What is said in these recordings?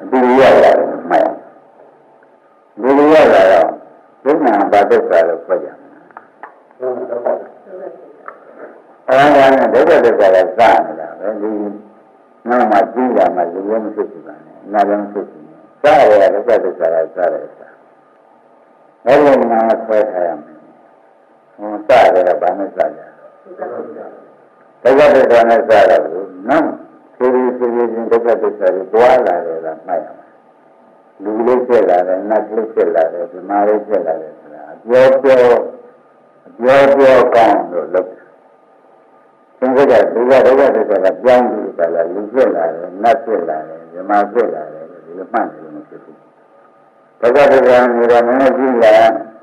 အတူရရတယ်မှတ်လူလူရတာတော့ဒုက္ခဘာသစ္စာလို့ပြောကြတယ်အဲဒါနဲ့ဒုက္ခသစ္စာကစနေတာပဲဒီနောက်မှကြည့်ရမှလူလည်းမဖြစ်ဘူးပါနဲ့နာလည်းမဖြစ်ဘူးစရဒုက္ခသစ္စာကစတယ်စာအဲ့ဒီမှာဆွဲထားရမယ်ဟောစတယ်ကဘာနဲ့စကြဒုက္ခသစ္စာနဲ့စတာဘူးနောက် ဖြည်းဖြည်းဖြည်းဖြည်းချင်းဒုက္ခသစ္စာတွေတွားလာတယ်လားမှတ်ရမယ်လူလေးဖြစ်လာတယ်နတ်လေးဖြစ်လာတယ်ဒီမာလေးဖြစ်လာတယ်ဆိုတာအပြောပြောအပြောပြောကောင်းလို့လုပ်တယ်သင်္ကကဒုက္ခဒုက္ခသစ္စာကပြောင်းပြီးပါလားလူဖြစ်လာတယ်နတ်ဖြစ်လာတယ်ဒီမာဖြစ်လာတယ်ဒီလိုမှတ်နေလို့မဖြစ်ဘူးဒုက္ခသစ္စာနေတော့နည်းနည်းကြည့်လာ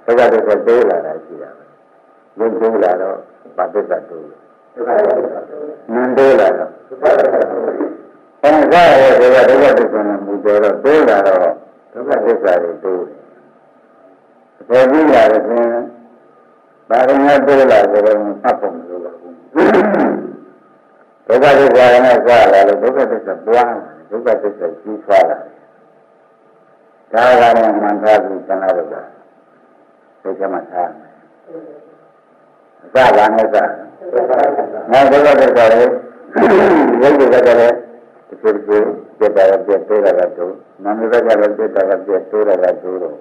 ဒုက္ခသစ္စာတိုးလာတာရှိတာပဲလူတိုးလာတော့ဘာသစ္စာတိုးလဲဒုက္ခသစ္စာတိုး နန်းတိုးလာတော့ဒုက္ခသစ္စာတိုးအဲဒါရဲ့ဒုက္ခဒုက္ခသစ္စာနဲ့မူတော်တော့တိုးလာတော့ဒုက္ခသစ္စာတွေတိုးတယ်အပေါ်ပြီးလာတဲ့ပြင်ဘာရဏတိုးလာကြတော့မှတ်ဖို့မလိုပါဘူးဒုက္ခသစ္စာနဲ့စလာလို့ဒုက္ခသစ္စာပွားဒုက္ခသစ္စာကြီးထွားလာတယ်ဒါကလည်းမှန်သားပြီးသနာတော့တာသိချမှထားမယ်အ စဘာနဲ့စနောက်ဒုက္ခသစ္စာလေးရုပ်တွေကလည်းဒီလိုလိုပြတ်တာကပြတ်တိုးတာကတိုးနာမည်ကလည်းပြတ်တာကပြတ်တိုးတာကတိုးတော့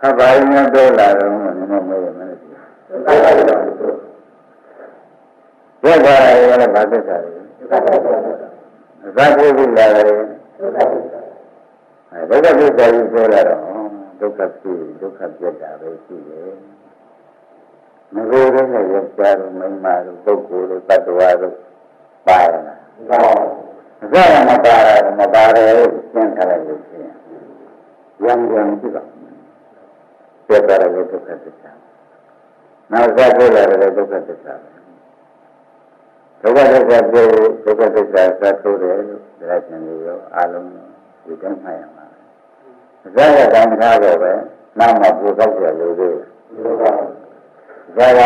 ခဘာရင်းတိုးလာတော့နည်းနည်းမေးရမယ်ပြတ်သွားတယ်လည်းဘာသစ္စာလဲအစပြုပြီးလာတယ်အဲဒုက္ခသစ္စာကြီးပြောလာတော့ဒုက္ခဖြစ်ဒုက္ခပြတ်တာပဲရှိတယ် မကိုယ်တည်းနဲ့ရကြတော့မိမတို့ပုဂ္ဂိုလ်တို့တ attva တို့ပါရလားပါအစရမပါရမပါရရှင်းထားလိုက်လို့ရှိရင်ရံရံကြည့်ပါပြတ်သွားတယ်ဒုက္ခသစ္စာနောက်ဆက်ပြလာတယ်ဒုက္ခသစ္စာဒုက္ခသစ္စာပြောဒုက္ခသစ္စာဆက်ထိုးတယ်လို့ဒါရှင်တွေရောအလုံးဒီတိုင်းမှတ်ရမှာအစရတိုင်းထားတော့ပဲနောက်မှပူတော့ကြလို့သေးတယ် ဇာက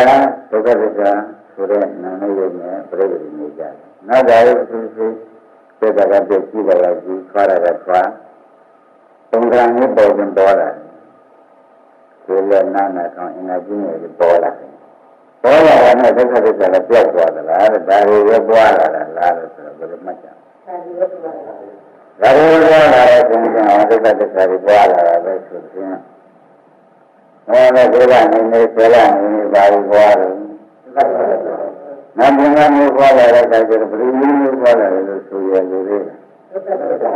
ဒုက္ခသစ္စာဆိုတဲ့နာမည်ရုပ်နဲ့ပြိဋိဘိနေကြတယ်နောက်ဒါရုပ်သူသူစေတကပြည့်ကြည့်ပါလားကြည့်ခါရကထွားသုံးခါမျိုးပေါ်တင်ပေါ်လာတယ်ဒီလက်နာနာကောင်အင်္ဂါကြီးနေပေါ်လာတယ်ပေါ်လာတာနဲ့ဒုက္ခသစ္စာလည်းပြောက်သွားသလားတဲ့ဒါတွေရပွားလာတာလားလို့ဆိုတော့ဘယ်လိုမှတ်ကြဒါတွေရပွားလာတယ်ဒါတွေပွားလာတဲ့စဉ်းစားဒုက္ခသစ္စာတွေပွားလာတာပဲဆိုရင် ဟောတဲ့ဒုက္ခနေနေဆရာနေနေပါဘူးပွားတယ်နတ်ဘုရားမျိုးပွားလာတဲ့အခါကျတော့ဘယ်လိုမျိုးပွားလာလဲလို့ဆိုရလူတွေဒုက္ခသစ္စာ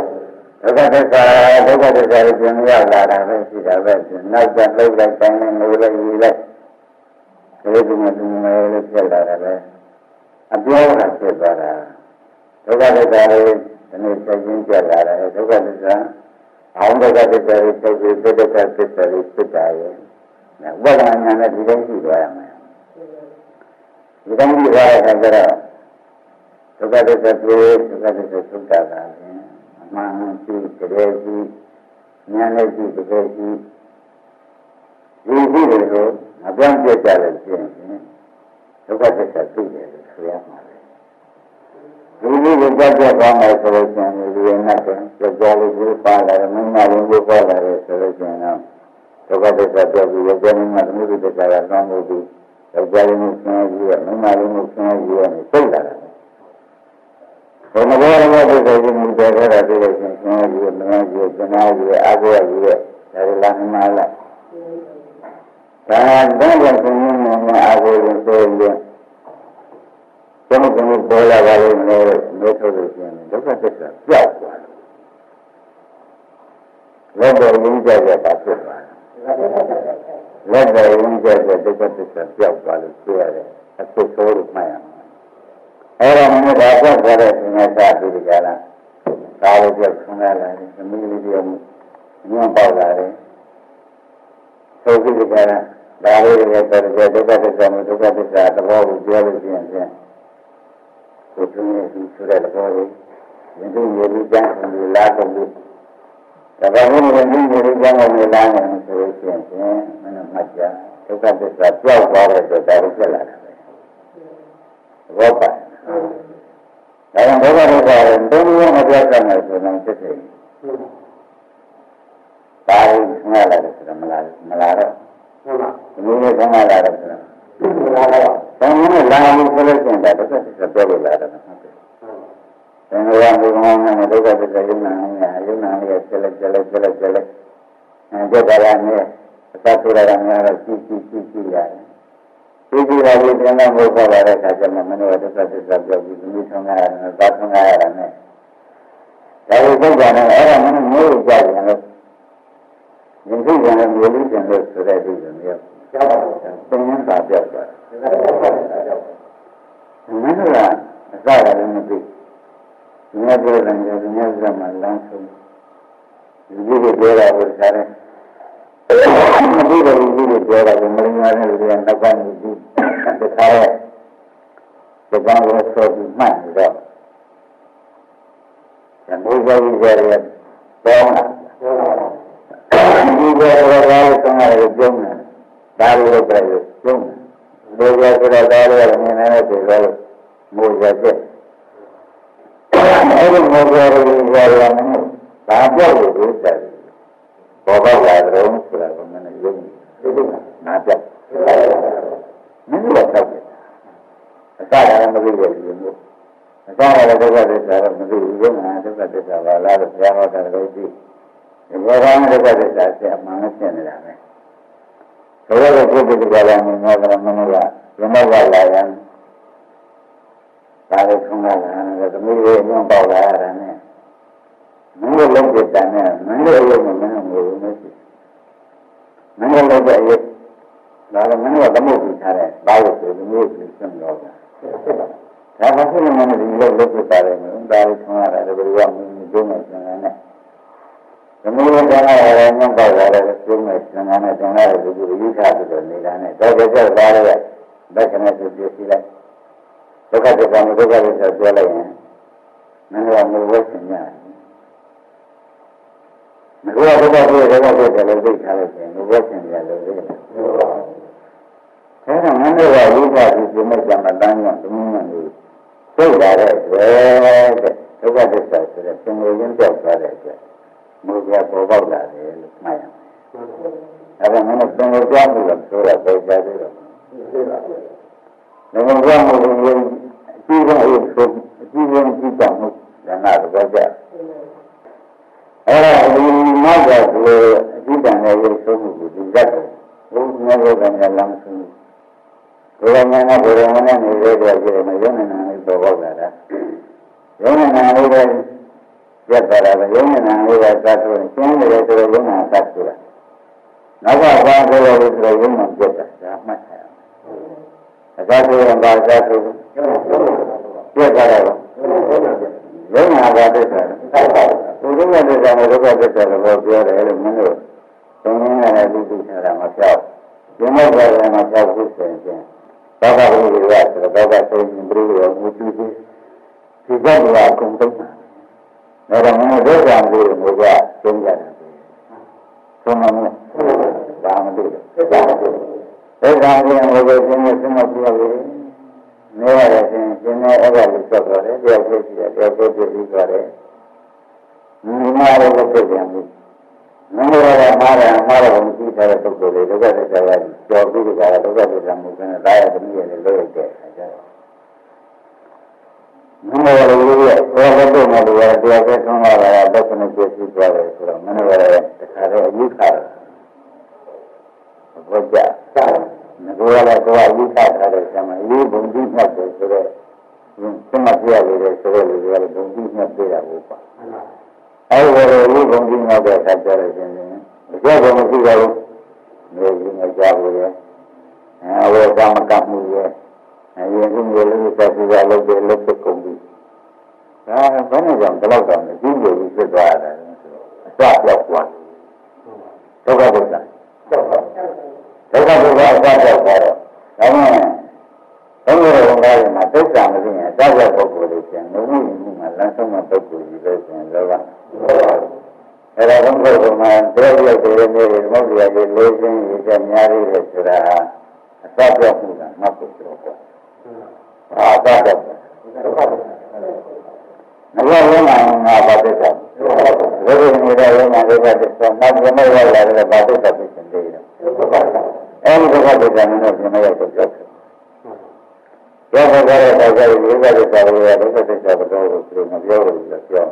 ဒုက္ခသစ္စာဒုက္ခသစ္စာကိုပြန်ရောက်လာတာပဲရှိတာပဲနောက်ကျလှုပ်လိုက်တိုင်းနဲ့ငိုလိုက်ယူလိုက်ကလေးကမှသူငယ်လေးဖြစ်လာတာပဲအပြောတာဖြစ်သွားတာဒုက္ခသစ္စာလေးဒီနေ့ဆက်ချင်းကြလာတယ်ဒုက္ခသစ္စာအောင်ဒုက္ခသစ္စာလေးဆက်ပြီးဒုက္ခသစ္စာလေးဖြစ်တာရဲ့ ဝိပဿနာဉာဏ်နဲ့ဒီတိုင်းရှိသွားရမယ်ဒီတိုင်းရှိသွားတဲ့အခါကျတော့ဒုက္ခသစ္စာပြေဒုက္ခသစ္စာသုတ္တတာအမှန်ရှိတကယ်ရှိဉာဏ်နဲ့ရှိတကယ်ရှိဒီရှိတယ်လို့အပြောင်းပြကြလို့ရှိရင်ဒုက္ခသစ္စာသိတယ်လို့ဆိုရမှာပဲဒီလိုကိုကြက်ကြက်ကောင်းမယ်ဆိုလို့ရှိရင်ဒီရနဲ့ကြောက်ကြောက်လေးကိုပါလာတယ်မင်းမဝင်ကိုပါလာတယ်ဆိုလို့ရှိရင်တော့ ဒုက္ခသစ္စာပြောပြီးရကြနေမှာသမုဒိသစ္စာကကောင်းလို့ပြီးယောက်ျားလေးကိုဆင်းရဲပြီးတော့မိန်းမလေးကိုဆင်းရဲပြီးတော့စိတ်လာတယ်ဘုံဘောရဘောဒီကိုဒီမူတယ်ခဲ့တာတွေ့လို့ရှင်ဆင်းရဲပြီးတော့မင်းကြီးကျနာကြီးအာကိုရကြီးရဲ့ဒါလည်းလာမှလာဒါတော့ဘုရားရှင်ရဲ့အာကိုရင်ဆိုရင်ဘုံကမှုပေါ်လာပါလိမ့်မယ်လို့ထုတ်လို့ရှင်ဒုက္ခသစ္စာပြောက်သွားတယ်လောကရင်းကြတဲ့ပါဖြစ်သွားတယ် လက်တော်ရင်းကြတဲ့ဒုက္ခသစ္စာပြောက်သွားလို့ပြောရတယ်အဖြစ်ဆိုးလို့မှတ်ရမှာအဲ့တော့မင်းဘာပြောက်သွားတဲ့သင်္ခါစာပြီးကြလားဒါလိုပြောက်ဆင်းလာတယ်သမီးလေးတယောက်ညွန့်ပေါက်လာတယ်ဆိုပြီးကြလားဒါလေးတွေတော့ဒုက္ခသစ္စာမျိုးဒုက္ခသစ္စာသဘောကိုပြောလို့ရှိရင်ဖြင့်ကိုယ် tunye သူဆိုတဲ့သဘောလေးဒီလိုမျိုးလေးကြားနေလားတော့ဒါပေမဲ့ဘုရားမြတ်ကြီးကြောင်းကိုလာနေ ဆိုရင်ဖြင့်မနမှတ်ကြဒုက္ခသစ္စာပြောက်သွားတဲ့အတွက်ဒါကိုဖြစ်လာတာပဲဘောပါဒါကြောင့်ဘုရားဘုရားဘုရားမပြောတတ်နိုင်ဆိုရင်ဖြစ်တယ် အဲကြတာနဲ့အသဆိုတာကများတော့ကြည့်ကြည့်ကြည့်ကြည့်ရတယ်ဒီဒီလာပြီးပြန်တော့ဘုရားလာတဲ့အခါကျမှမနောဒုက္ခသစ္စာပြောပြီးဒီဆောင်ရတာနဲ့သာဆောင်ရတာနဲ့ဒါကိုသိကြတယ်အဲ့ဒါမင်းမျိုးကြကြတယ်လို့ယဉ်သိကြတယ်မျိုးလေးကျင်လို့ဆိုတဲ့ဒီလိုမျိုးကြောက်ပါဘူးသင်္ရင်သာပြောက်သွားတယ်မင်းကအစရတယ်မသိဒီနေ့ပြောတယ်ဒီနေ့ကမှလမ်းဆုံးဒီလိုပြောတာကိုစားတယ် မသိတဲ့လူတွေပြောတာကိုမင်းများတဲ့လူတွေကနောက်ကနေပြီးတခါတော့ဒီကောင်ကိုဆိုပြီးမှတ်နေတော့ဇမုဇ္ဇဝိဇ္ဇရဲ့တောင်းတာဒီကြောတော့ဘာလို့တောင်းရလဲပြုံးတယ်ဒါလိုပဲပြုံးတယ်ဒီကြောဆိုတော့ဒါလိုမြင်နေတဲ့ဒီလိုမိုးရတဲ့အဲ့ဒီမိုးရရဲ့ဇာရမင်းဘာပြောလို့ဒီစက်ပေါ်ပေါက်လာတယ်ဆိုတာ ကမင်းရုံးဒီကနာပြမင်းတို့တော့တယ်အစကလည်းမသိရဘူးမျိုးအစကလည်းဒုက္ခသစ္စာတော့မသိဘူးရုံးကဒုက္ခသစ္စာပါလားလို့ဘုရားဟောတာလည်းသိဒီဘောဓံဒုက္ခသစ္စာဆက်အမှန်နဲ့ဖြစ်နေတာပဲဘုရားကပုဂ္ဂိုလ်ကလည်းမြင်တော့မင်းတို့ကရမောကလာရင်ဒါလည်းထုံးလာတယ်သမီးရဲ့အညွန့်ပေါက်လာတာနဲ့မင်းတို့လုံးပြတဲ့နဲ့မင်းတို့အယုံနဲ့မင်းတို့ငိုလို့မရှိ မင်းတို့လုံးတဲ့အယုံဒါကမင်းတို့ကသမုတ်ပြထားတဲ့ဘာလို့ဆိုဒီမျိုးကိုစံတော့တာဒါကဆိုရင်မင်းတို့ဒီလိုလုပ်ပြပါတယ်နော်ဒါလေးထုံးရတယ်ဘယ်လိုကမင်းတို့ကျုံးနေစံနဲ့သမီးတို့ကလည်းရင်းနှပေါက်လာတဲ့ကျုံးနေစံနဲ့ကျန်တဲ့လူတွေယူထားပြီးတော့နေတာနဲ့တော့ကြက်သွားရတဲ့ဘက်ကနဲ့ပြည့်စည်လိုက်ဒုက္ခဒုက္ခမဒုက္ခဒုက္ခပြောလိုက်ရင်မင်းတို့ကမဝဲစင်ရတယ် ငါကဘုရားပြည့်တယ်ဘုရားပြည့်တယ်လို့သိထားလို့ရှိရင်ဘုရားရှင်ပြလို့သိတယ်။အဲဒါငါတို့ကဝိပါတိပြမဲ့ကြမှာတန်းရသမီးမလို့သိလာတဲ့အတွက်တဲ့ဒုက္ခသစ္စာဆိုတဲ့သင်္ကေတရင်းပြောက်သွားတဲ့အတွက်မူပြပေါ်ပေါက်လာတယ်လို့မှတ်ရမယ်။အဲဒါမင်းတို့သင်္ကေတပြောင်းလို့ဆိုတာပဲကြားသေးတယ်။သိပါဘူး။ငါကပြောင်းလို့အကြီးဆုံးအကြီးဆုံးအကြီးဆုံးကြည့်ကြမှုဉာဏ်တော်ကြအဲ့ဒါဒီ နောက်ကကိုအကြည့်တန်တဲ့ရုပ်ဆုံးမှုကိုဒီဇတ်ကိုဘုရားရဲ့ကံကလမ်းဆုံးဘုရားနဲ့ဘုရားနဲ့နေတဲ့ကြောင့်ဒီမှာယုံနေတာလေးပေါ်ပေါက်လာတာယုံနေတာလေးပဲရက်သွားတာပဲယုံနေတာလေးကသတ်ဆိုရင်ရှင်းနေတယ်ဆိုတော့ယုံနေတာသတ်ဆိုတာနောက်ကဘာဆိုလို့ဆိုတော့ယုံမှာပြတ်တာဒါမှတ်ထားရမယ်အသတ်ဆိုရင်ဘာသတ်ဆိုပြတ်သွားတော့ယုံနာပါတဲ့ဆိုတာ သူတို့ကတည်းကဒုက္ခသစ္စာလို့ပြောတယ်လို့မင်းတို့သုံးရင်းနဲ့လူသိထားတာမပြောက်ဒီမဲ့ကြတယ်မပြောက်ဘူးဆိုရင်သောတာပတိတွေကဆိုတော့သောတာဆိုရင်ပြိရောမူတူသေးဒီကတည်းကအကုန်သုံးတာဒါတော့မင်းတို့ကံလေးကိုကသုံးကြတာသုံးမှာမလားဘာမှမလုပ်ဘူးဒါကလည်းဘုရားရှင်ဘုရားရှင်ရဲ့စမပြောလို့နေရတဲ့ရှင်ရှင်နဲ့အဲ့ဒါကိုဆက်သွားတယ်တယောက်ဖြစ်ရှိတယ်တယောက်ဖြစ်ပြီးသွားတယ် ဒီမှာလည်းဖြစ်ပြန်ပြီမင်းတို့ကမှားတယ်မှားတယ်ကိုကြည့်ထားတဲ့ပုဂ္ဂိုလ်တွေဒုက္ခသစ္စာကကြော်ပြီးကြတာဒုက္ခသစ္စာမှုကလည်းဒါရသမီးရဲ့လို့လိုက်တဲ့အခါကျတော့မင်းတို့လည်းရဲ့ဘောဘတုံမှာလည်းတရားပဲဆုံးလာတာဒုက္ခနဲ့ပြည့်စုံသွားတယ်ဆိုတော့မင်းတို့လည်းတခါတော့အယူခါဘောကြငါတို့လည်းကိုယ်အယူခါထားတဲ့ဆံမှာအယူဘုံကြည့်မှတ်တယ်ဆိုတော့စမပြရလေဆိုတော့လူတွေကလည်းဘုံကြည့်မှတ်ပြတာကိုပါ အဲဒီလိုလူဘုံကြည့်မှတ်တဲ့အခါကျတော့ရှင်အကျဘုံမရှိတော့ဘူးမျိုးကြီးငါကြားဘူးလေအဲဝေကမကမှုရဲ့အရင်ကမျိုးလေးသက်ပြီးတော့လုပ်တယ်လုပ်တဲ့ကုန်ပြီဒါဘယ်နဲ့ကြောင့်ဒီလောက်တော့အကြီးကြီးဖြစ်သွားတယ်ဆိုတော့အစပြောက်သွားဒုက္ခဒုက္ခဒုက္ခဒုက္ခအစပြောက်သွားတော့ဒါမှဘုရားဘုရားရဲ့မှာဒုက္ခမသိရင်အစပြောက်ပုဂ္ဂိုလ်တွေရှင်ငုံမှုမှုမှာလမ်းဆုံးတဲ့ပုဂ္ဂိုလ်ကြီးပဲရှင်လောက အဲ့ဒါဘုရားဘုရားတရားရတဲ့နေတွေမဟုတ်ရည်လေးစင်းရတဲ့များရည်ဆိုတာအစပြောက်မှုကမဟုတ်ဘူးတော့ကွာအာသာတော့ငါလုံးမှာငါပါတဲ့ကောဘယ်လိုဒုက္ခသစ္စာနောက်ပြမရောက်လာတဲ့ဘာဒုက္ခသစ္စာတွေလဲအဲဒီဒုက္ခသစ္စာနဲ့ပြမရောက်တော့ကြောက်တယ်ပြောဖို့ကြတဲ့အခါကျရင်ဒုက္ခသစ္စာကိုဒုက္ခသစ္စာကတော့ဆိုမပြောလို့ပြောပြောပြောပါပြောတော့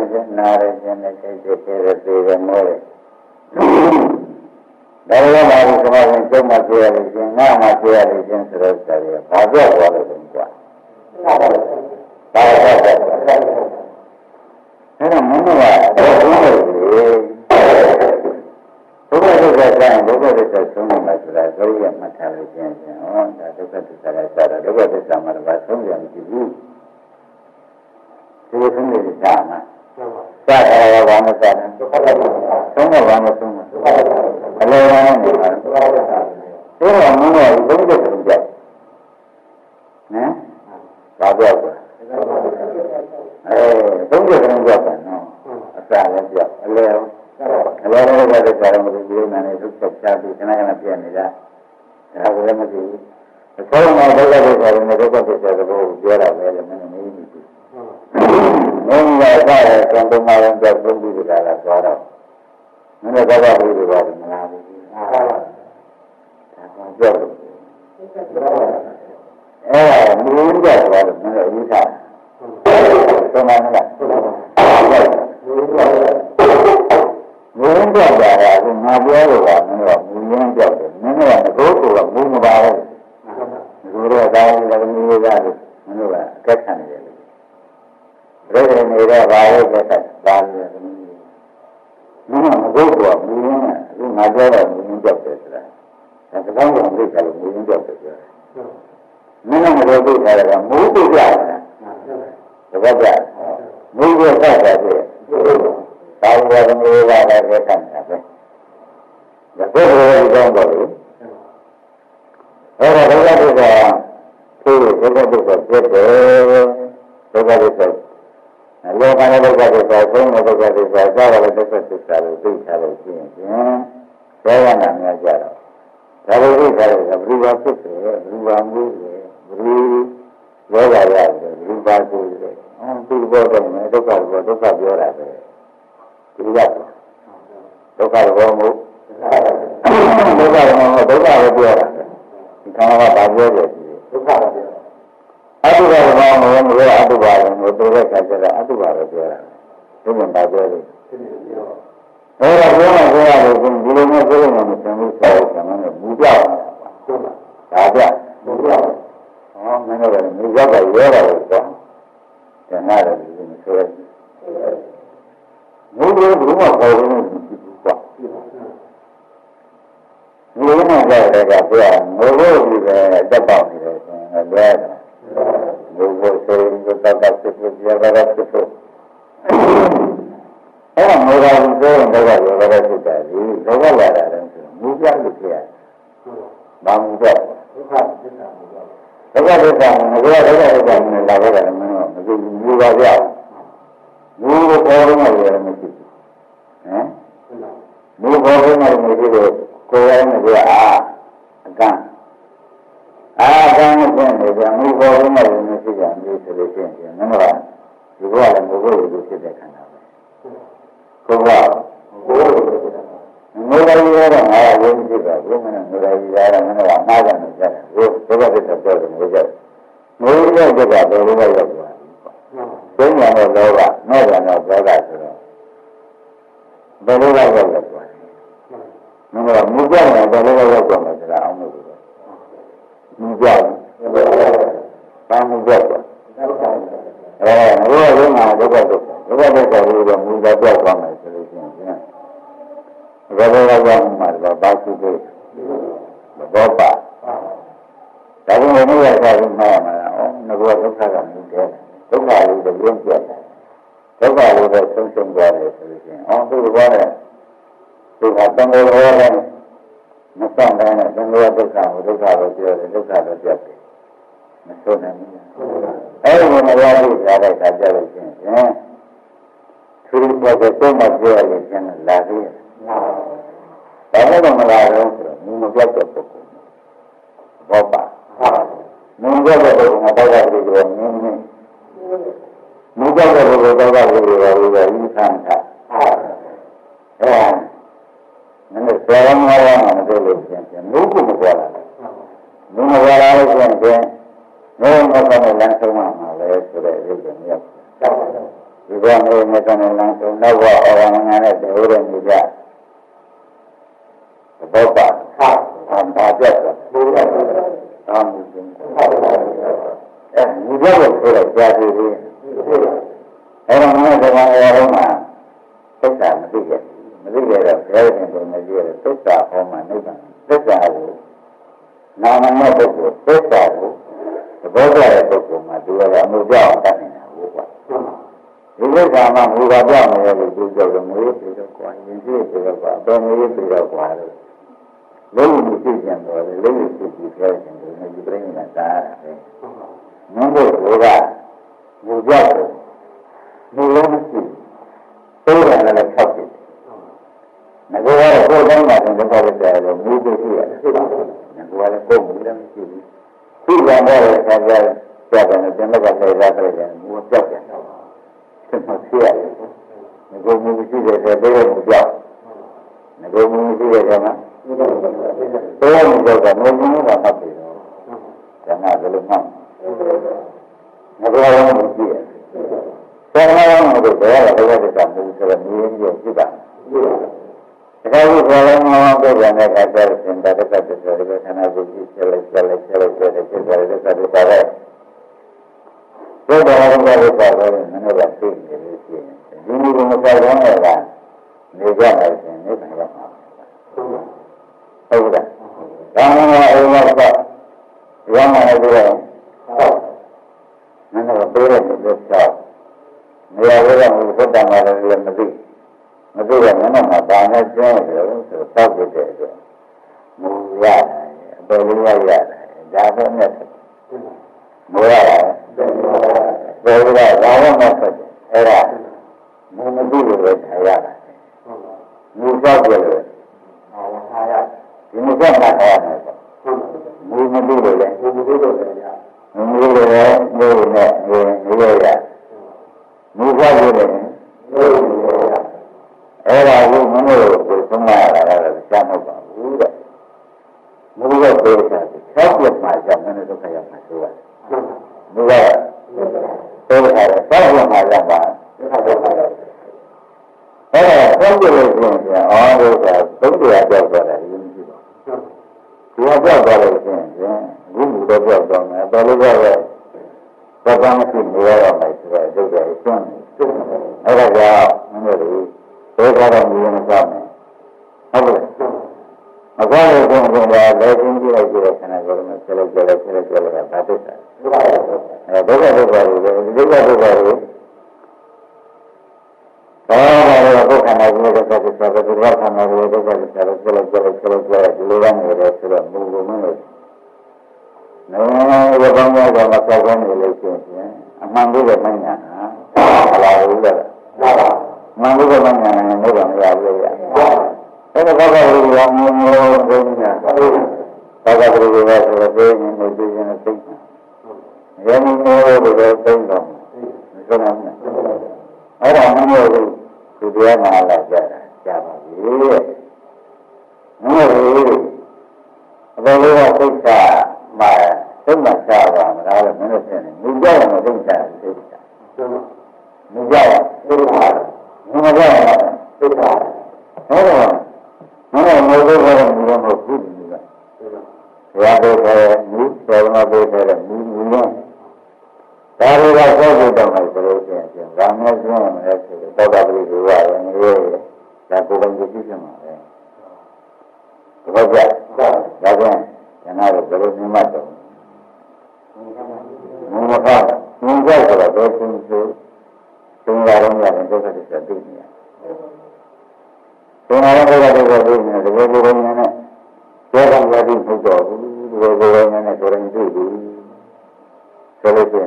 ကတော့ကျင်ကျင်နာရခြင်းနဲ့စိတ်ဖြစ်တဲ့သေရမောတယ်ဒါရောမှာဒီကမ္ဘာဝင်ကျုံးမှပြရလို့ရှင်ငါမှပြရလို့ရှင်ဆိုတော့ဆရာကြီးဘာပြောသွားလို့လဲကွာဘာပြောသွားလဲအဲ့တော့မင်းတို့ကတော့ဘုရားတွေဘုရားဒုက္ခဆိုင်ဒုက္ခဒုက္ခဆုံးနေမှာဆိုတာဘုရားမှတ်ထားလို့ကျင်ကျင်ဟောဒါဒုက္ခဒုက္ခလည်းစားတာဒုက္ခဒုက္ခမှာတော့ဆုံးရမရှိဘူးဒီလိုဆုံးနေကြမှာ စားတာရောဘာမှစားတယ်ဒုက္ခဒုက္ခဆုံးတော့ဘာမှဆုံးမှာအလောကနဲ့နေမှာဒုက္ခဒုက္ခဒါတော့မင်းတို့ဘုရားဒုက္ခကြနော်ဘာပြောကွာအဲသုံးချက်ကတော့ပြောတယ်နော်အစာလည်းပြောအလဲအလဲလည်းပြောတဲ့ကာရမလို့ဒီနာနဲ့ဒုက္ခချပြီးခဏခဏပြနေတာဒါကလည်းမသိဘူးအစောကဒုက္ခတွေဆိုရင်ဒုက္ခတွေဆိုတော့ပြောတာပဲလည်းမင်းမင်းဘူး မင်းကစားတယ်ကံတမရင်ကြောက်သုံးပြီးကြတာသွားတော့မင်းတို့ဘာသာဘူးတွေပါမလားဘူးဒါကကြောက်လို့အဲမင်းကြောက်သွားတယ်မင်းတို့အရေးထားသုံးပါးမလားမူရင်းပြောက်တာကငါပြောလို့က လောကနဲ့ဒုက္ခဒုက္ခသုံးတဲ့ဒုက္ခဒုက္ခသာဝရဒုက္ခသစ္စာကိုသိထားလို့ရှိရင်ဘောဝနာများကြတော့ဒါကိုသိထားလို့ဘယ်လိုပါဖြစ်တယ်ဘယ်လိုပါမှုတယ်ဘယ်လိုယောဂရတယ်ဘယ်လိုပါကိုတယ်အော်သူဘောတော့မယ်ဒုက္ခဘောဒုက္ခပြောတာပဲဒီကဒုက္ခဘောမှုဒုက္ခဘောမှုဒုက္ခကိုပြောတာဒီခန္ဓာကဘာပြောတယ်ဒုက္ခကိုပြော အတုပါဘောမှုမလို့အတုပါဘောမှုတို့တဲ့ခါကျတော့အတုပါပဲပြောတာဒီမှာဘာပြောလဲအဲ့ဒါပြောမှပြောရတယ်ဆိုဒီလိုမျိုးပြောလို့မဆင်ဘူးဆိုတော့ကျွန်တော်ကမူပြောက်တာဒါပြမူပြောက်ဟောမင်းတို့ကမူပြောက်ကရောတာလို့ဆိုကျန်ရတယ်ဒီမဆိုရဘူးဘုရားဘုရားပေါ်လို့မရှိဘူးကွာဒီလိုမှကြားရတဲ့ကဘုရားငိုလို့ဒီပဲတက်ပေါက်နေတယ်ဆိုရင်လည်း လဲတယ်ဘုရားဆိုရင်တော့တောက်ဖြစ်ဖြစ်ပြရတာဖြစ်ဖို့အဲ့ဒါငိုတာကိုပြောရင်တော့ရောရတဲ့ဖြစ်တယ်ဒီလောကလာတာလည်းဆိုမူပြလို့ဖြစ်ရတယ်ဘာမူပြဒုက္ခသစ္စာမူပြဒုက္ခဒုက္ခမဘုရားဒုက္ခဒုက္ခနဲ့လာခဲ့တယ်မင်းတို့မသိဘူးမြူပါကြဘူးဘူးကိုပေါ်တော့လည်းမရှိဘူးဟမ်ဘူးပေါ်တော့လည်းမရှိဘူးကိုယ်ရောနဲ့ကအာအကန့်အာကံနဲ့ပြင်နေကြဘူးပေါ်တော့လည်း မရှိကြဘူးဆိုလို့ရှိရင်မင်းတို့ကဒီဘဝလည်းဘုရားကိုဖြစ်တဲ့ခန္ဓာပဲကိုယ်ကဘုရားကိုဖြစ်တဲ့ငိုတယ်ရတော့ငါဝိဉ္စီပါဘုမနဲ့ငိုတယ်ရတော့မင်းကမှားတယ်ကြတယ်ဘုဒုက္ခသစ္စာပြောတယ်ငိုကြတယ်ငိုရတဲ့ကဘယ်လိုလဲ အဲ့ဒီမှာရဖို့ရတဲ့အခါကျလို့ရှိရင်သူတို့ကတော့မှပြောရရင်ကျန်လာသေးတယ်ဘာလို့တော့မလာတော့ဆိုတော့မပြတ်တဲ့ပုဂ္ဂိုလ်ဘောပါမင်းပြောတဲ့ပုဂ္ဂိုလ်ကဘောကလေးကိုမင်းမင်းမူကြောက်တဲ့ဘုရားတော်ကဘုရားဘုရားဤခံတာအဲနည်းနည်းဆောင်းလာမှမတွေ့လို့ပြန်ပြန်မူကမပေါ်လာဘူးမူမပေါ်လာလို့ပြန်ပြန်နေမကောနဲ့လမ်းဆုံးမှာ လဲဆိုတဲ့ဥစ္စာမျိုးဒီကောင်လေးနဲ့ကနေလမ်းဆုံးတော့ဘောအော်ငါနဲ့တူရနေကြဘောပါဟာအမှန်ပြတ်တယ်ဘုရားအာမှုရှင်အဲဒီဘောကိုဆိုလိုက်ကြားကြည့်ရင်အဲ့တော့ငါကဘာရောမှာသိက္ခာမသိခဲ့မသိခဲ့တော့ဘယ်ရင်ပုံမကြည့်ရသိက္ခာဟောမှာနိဗ္ဗာန်သိက္ခာကိုနာမနဲ့ ကိစ္စမှာမူပါပြောင်းနေလို့ဒီကြောက်လို့ငွေပြေတော့ကွာရင်ရှိပြေတော့ကွာအတော်ငွေပြေတော့ကွာလို့လုံးဝသိကြံတော့လေလုံးဝသိကြည့်ခဲ့တယ်ဒီနေ့ဒီပြိညာသာရပဲမင်းတို့ကမူကြောက်တယ်မူလုံးမရှိတိုးတယ်လည်း၆ဖြစ်ငါကတော့ကိုယ်တိုင်းမှာတော့ဘာလို့လဲလို့မူသိရှိရတယ်ငါကလည်းကိုယ်မူလည်းမရှိဘူးခုကလည်းဆရာပြတယ်ပြတယ်ပြန်တော့လည်းလာကြတယ်မူပြောက်တယ်ဆက်မဖြစ်ရတယ် ငါကမူရှိတယ်တဲ့ဘယ်လိုမပြောက်ငါကမူရှိတယ်ကမှဘယ်လိုမပြောက်ကမူမူကမှတ်ပြီတော့ကျန်တာဘယ်လိုမှတ်ငါ ဒါပဲနဲ့မူရတယ်ဘယ်လိုလဲဘာမှမဖြစ်ဘူးအဲ့ဒါမူမသိလို့ပဲထားရတာမူကြောက်တယ်လို့အာထားရဒီမူကြောက်တာထားရတယ်မူမသိလို့လေမူမသိလို့လည်းရမူမသိလို့လည်းမူနဲ့နေနေရမူကြောက်တယ်လည်းမူရအဲ့ဒါကိုမင်းတို့ကိုသုံးရတာလည်းရှားမဟုတ်ပါဘူးတဲ့မူရောပြေးတာ ၆ပြတ်မှကြောင့်မင်းတို့ဒုက္ခရောက်မှာဆိုရတယ်မူရောပြေးတာလည်း၆ပြတ်မှရောက်ပါဒုက္ခရောက်ပါအဲ့ဒါဆောက်ကြလို့ရှိရင်အော်ဒုက္ခသုံးတရားကြောက်သွားတယ်ဒီမရှိပါဘူးဒီကြောက်သွားလို့ရှိရင်ဘုမူတော့ကြောက်သွားမယ်တော်လို့ကြောက်ရဲ့ဘာသာမရှိနေရတော့မယ်ဆိုတော့ဒုက္ခကိုစွန့်နေအဲ့ဒါကြောင့် တရားမှာလာကြတာကြာပါပြီ။မမောဘူးအဘယ်လိုသိတာမှာသိမှချပါမလားလို့မင်းတို့ပြောနေ။မြင်ကြရင်မသိတာသိတာ။မြင်ကြရင်သိတာမ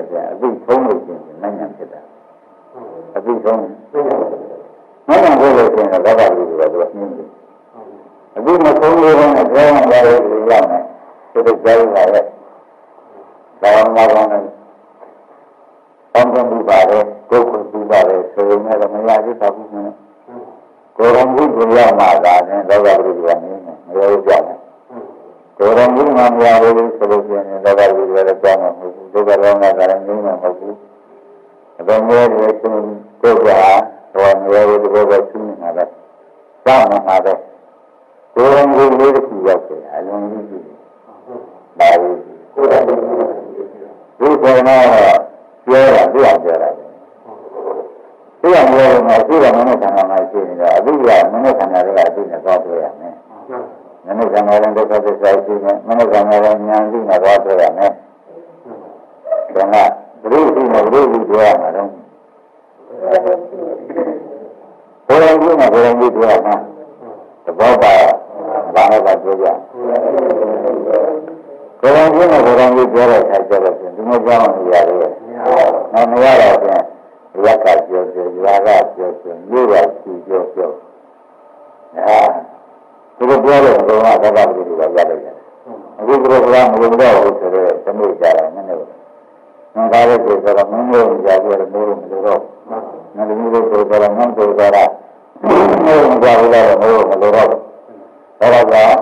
ဆိုလို့ရှိရင်အသိဆုံးလို့ရှိရင်နိုင်ညာဖြစ်တာအသိဆုံးနိုင်ညာဖြစ်လို့ရှိရင်တော့ဘာသာလို့ပြောတော့နှင်းတယ်အသိမဆုံးလို့လည်းကြောင်းရရလို့ရမယ်ဒီလိုကြောင်းလာရဲ့ဘာမှမကောင်း ဒီကောတော့ပြောတာပြရပြောတာပြရပြောရင်တော့ပြရမနဲ့ခန္ဓာမှာရှိနေတော့အဘိဓမနဲ့ တယ်မိုးလို့မလို့တော့။ငါတို့လို့ဆိုတော့မင်းတို့ကြတာမိုးလို့ကြာလို့လည်းမိုးလို့မလို့တော့။ဒါတော့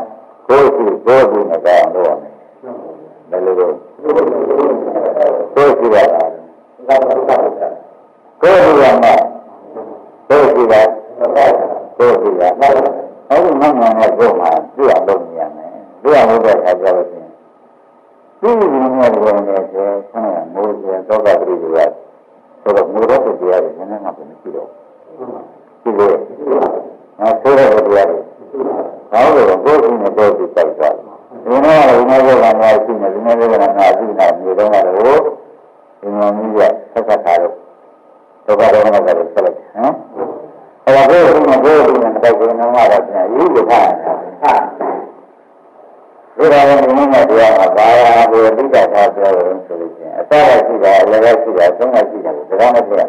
မှာကိုဒီမှာတော့ကိုနမတော့ပြန်ရေးရတာဟာဒီတော့ဒီမှာတရားမှာဘာယာကိုအဓိကထားပြောလို့ဆိုလို့ချင်းအစရရှိတာအလယ်ရှိတာအဆုံးရရှိတာဒါကမှပြရ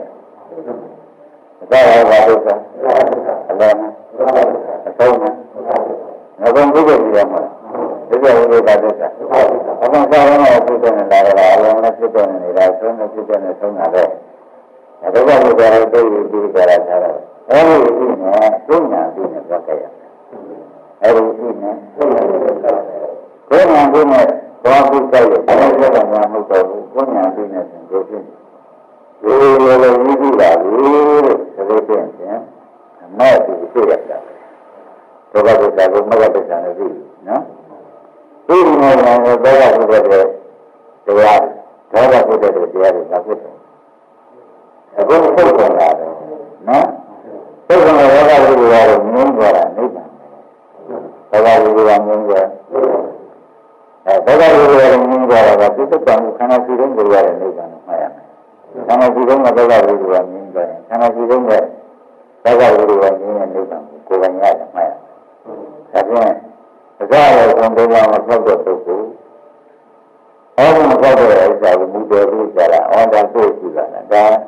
အစရဘာလို့ဆိုအလယ်အဆုံးငါဘုံဘုရားပြရမှာဒီကဝိသေသသစ္စာအမှန်စားရမှာဖြစ်တဲ့နေတာကလည်းအလုံးနဲ့ဖြစ်တဲ့နေတာဆုံးနဲ့ဖြစ်တဲ့နေဆုံးတာပဲ ဒါကလည်းဒါရတဲ့ဒီဒီကြရတာတော့အဲဒီဒီနဲ့သိညာဒီနဲ့ပြောကြရအဲဒီဒီနဲ့သိညာဒီနဲ့ဘာဖြစ်ကြရဲ့ဘာလို့ပြောတာမှမဟုတ်တော့ဘူးသိညာဒီနဲ့ဆိုကိုဖြစ်ဒီလိုလိုရည်ကြည့်ပါဘူးတဲ့ဆိုလို့ပြင်အမဲ့ဒီဖြစ်ရတာပဲဘုရားကကိုမဂ္ဂတ္တန်နဲ့ပြီးနော်ဒီလိုမျိုးတော့တော့ဘုရားတဲ့တရားဒေါသဖြစ်တဲ့တရားတွေသာဖြစ်တယ် အခုပုတ်ကုန်လာတယ်နော်ပုတ်ကုန်လာတော့ဘုရားကတော့ငြင်းသွားတာနိဗ္ဗာန်ဘုရားကငြင်းသွားအဲဘုရားကငြင်းသွားတာကသစ္စာကိုခန္ဓာရှိတဲ့ဘုရားရဲ့နိဗ္ဗာန်ကိုမှတ်ရမယ်ခန္ဓာရှိတဲ့ဘုရားကငြင်းသွားရင်ခန္ဓာရှိတဲ့ဘုရားကငြင်းတဲ့နိဗ္ဗာန်ကိုကိုယ်ပိုင်ရတယ်မှတ်ရမယ်ဒါဖြင့်အစရဆုံးတရားမဖောက်တဲ့ပုဂ္ဂိုလ်အဲဒီမဖောက်တဲ့ဥစ္စာကိုမူတယ်လို့ကြတာအော်ဒါသိရှိတာလားဒါဓမ္မဆိုတာမဟုတ်တော့ဘူးကိုယ်ဉာဏ်နဲ့သိနေတိုက်ပါပဲလားကိုယ်သိနေကိုယ်သိနေတာတန်းနေအောင်သာမူရပုဂ္ဂိုလ်ကြတော့သတ္တကံနဲ့ဖြ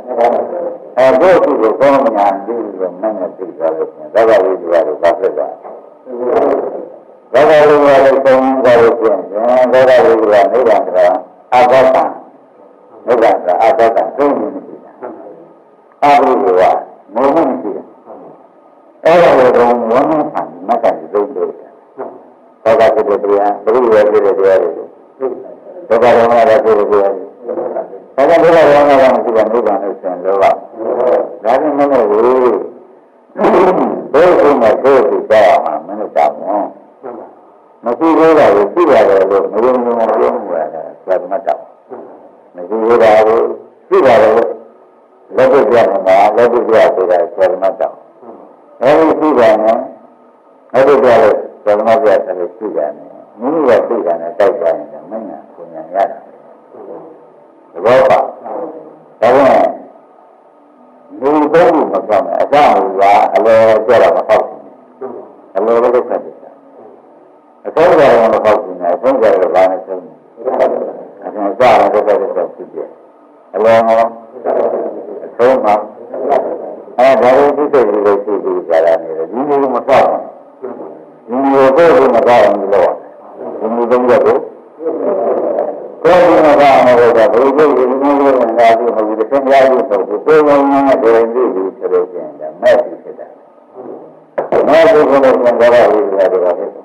တာဘယ်လိုလုပ်ပါသစ္စာဘောတိကအဲဘုရားကိုကောင်းညာပြီးတော့မနဲ့သိသွားလို့ရှင်သဗ္ဗဝိဇ္ဇာကိုပါဖြစ်တာသဗ္ဗဝိဇ္ဇာကိုသုံးကြလို့ရှင်သဗ္ဗဝိဇ္ဇာနိဗ္ဗာန်ကအဘောကံနိဗ္ဗာန်ကအဘောကံသုံးမျိုးရှိတာအဘိဓိဝမုံမရှိတာအဲ့ဒါကိုတော့ဝမ်းနဲ့ဆံမကတိသုံးလို့ဘောကဖြစ်တဲ့တရားဘုရားရဲ့ဖြစ်တဲ့တရားတွေဘောကရောမလာဖြစ်တဲ့တရားတွေဘာကြောင့်ဘုရားရောမလာမရှိတဲ့နိဗ္ဗာန်လို့ဆိုရင်လောက ပါအောင်လုပ်ပါဘုံဘုံတော့ကိုကိုယ်ကဘာမှမလုပ်တာဘုရားကြီးကလည်းငါ့ကိုငါ့ကိုမဟုတ်ဘူးတခါကြာလို့ဆိုပြီးကိုယ်ကငါ့ကိုဒိဋ္ဌိဆိုလို့ကျင်တယ်မဲ့ဖြစ်တာမဲ့ဘုရားကဘာလို့လဲတော့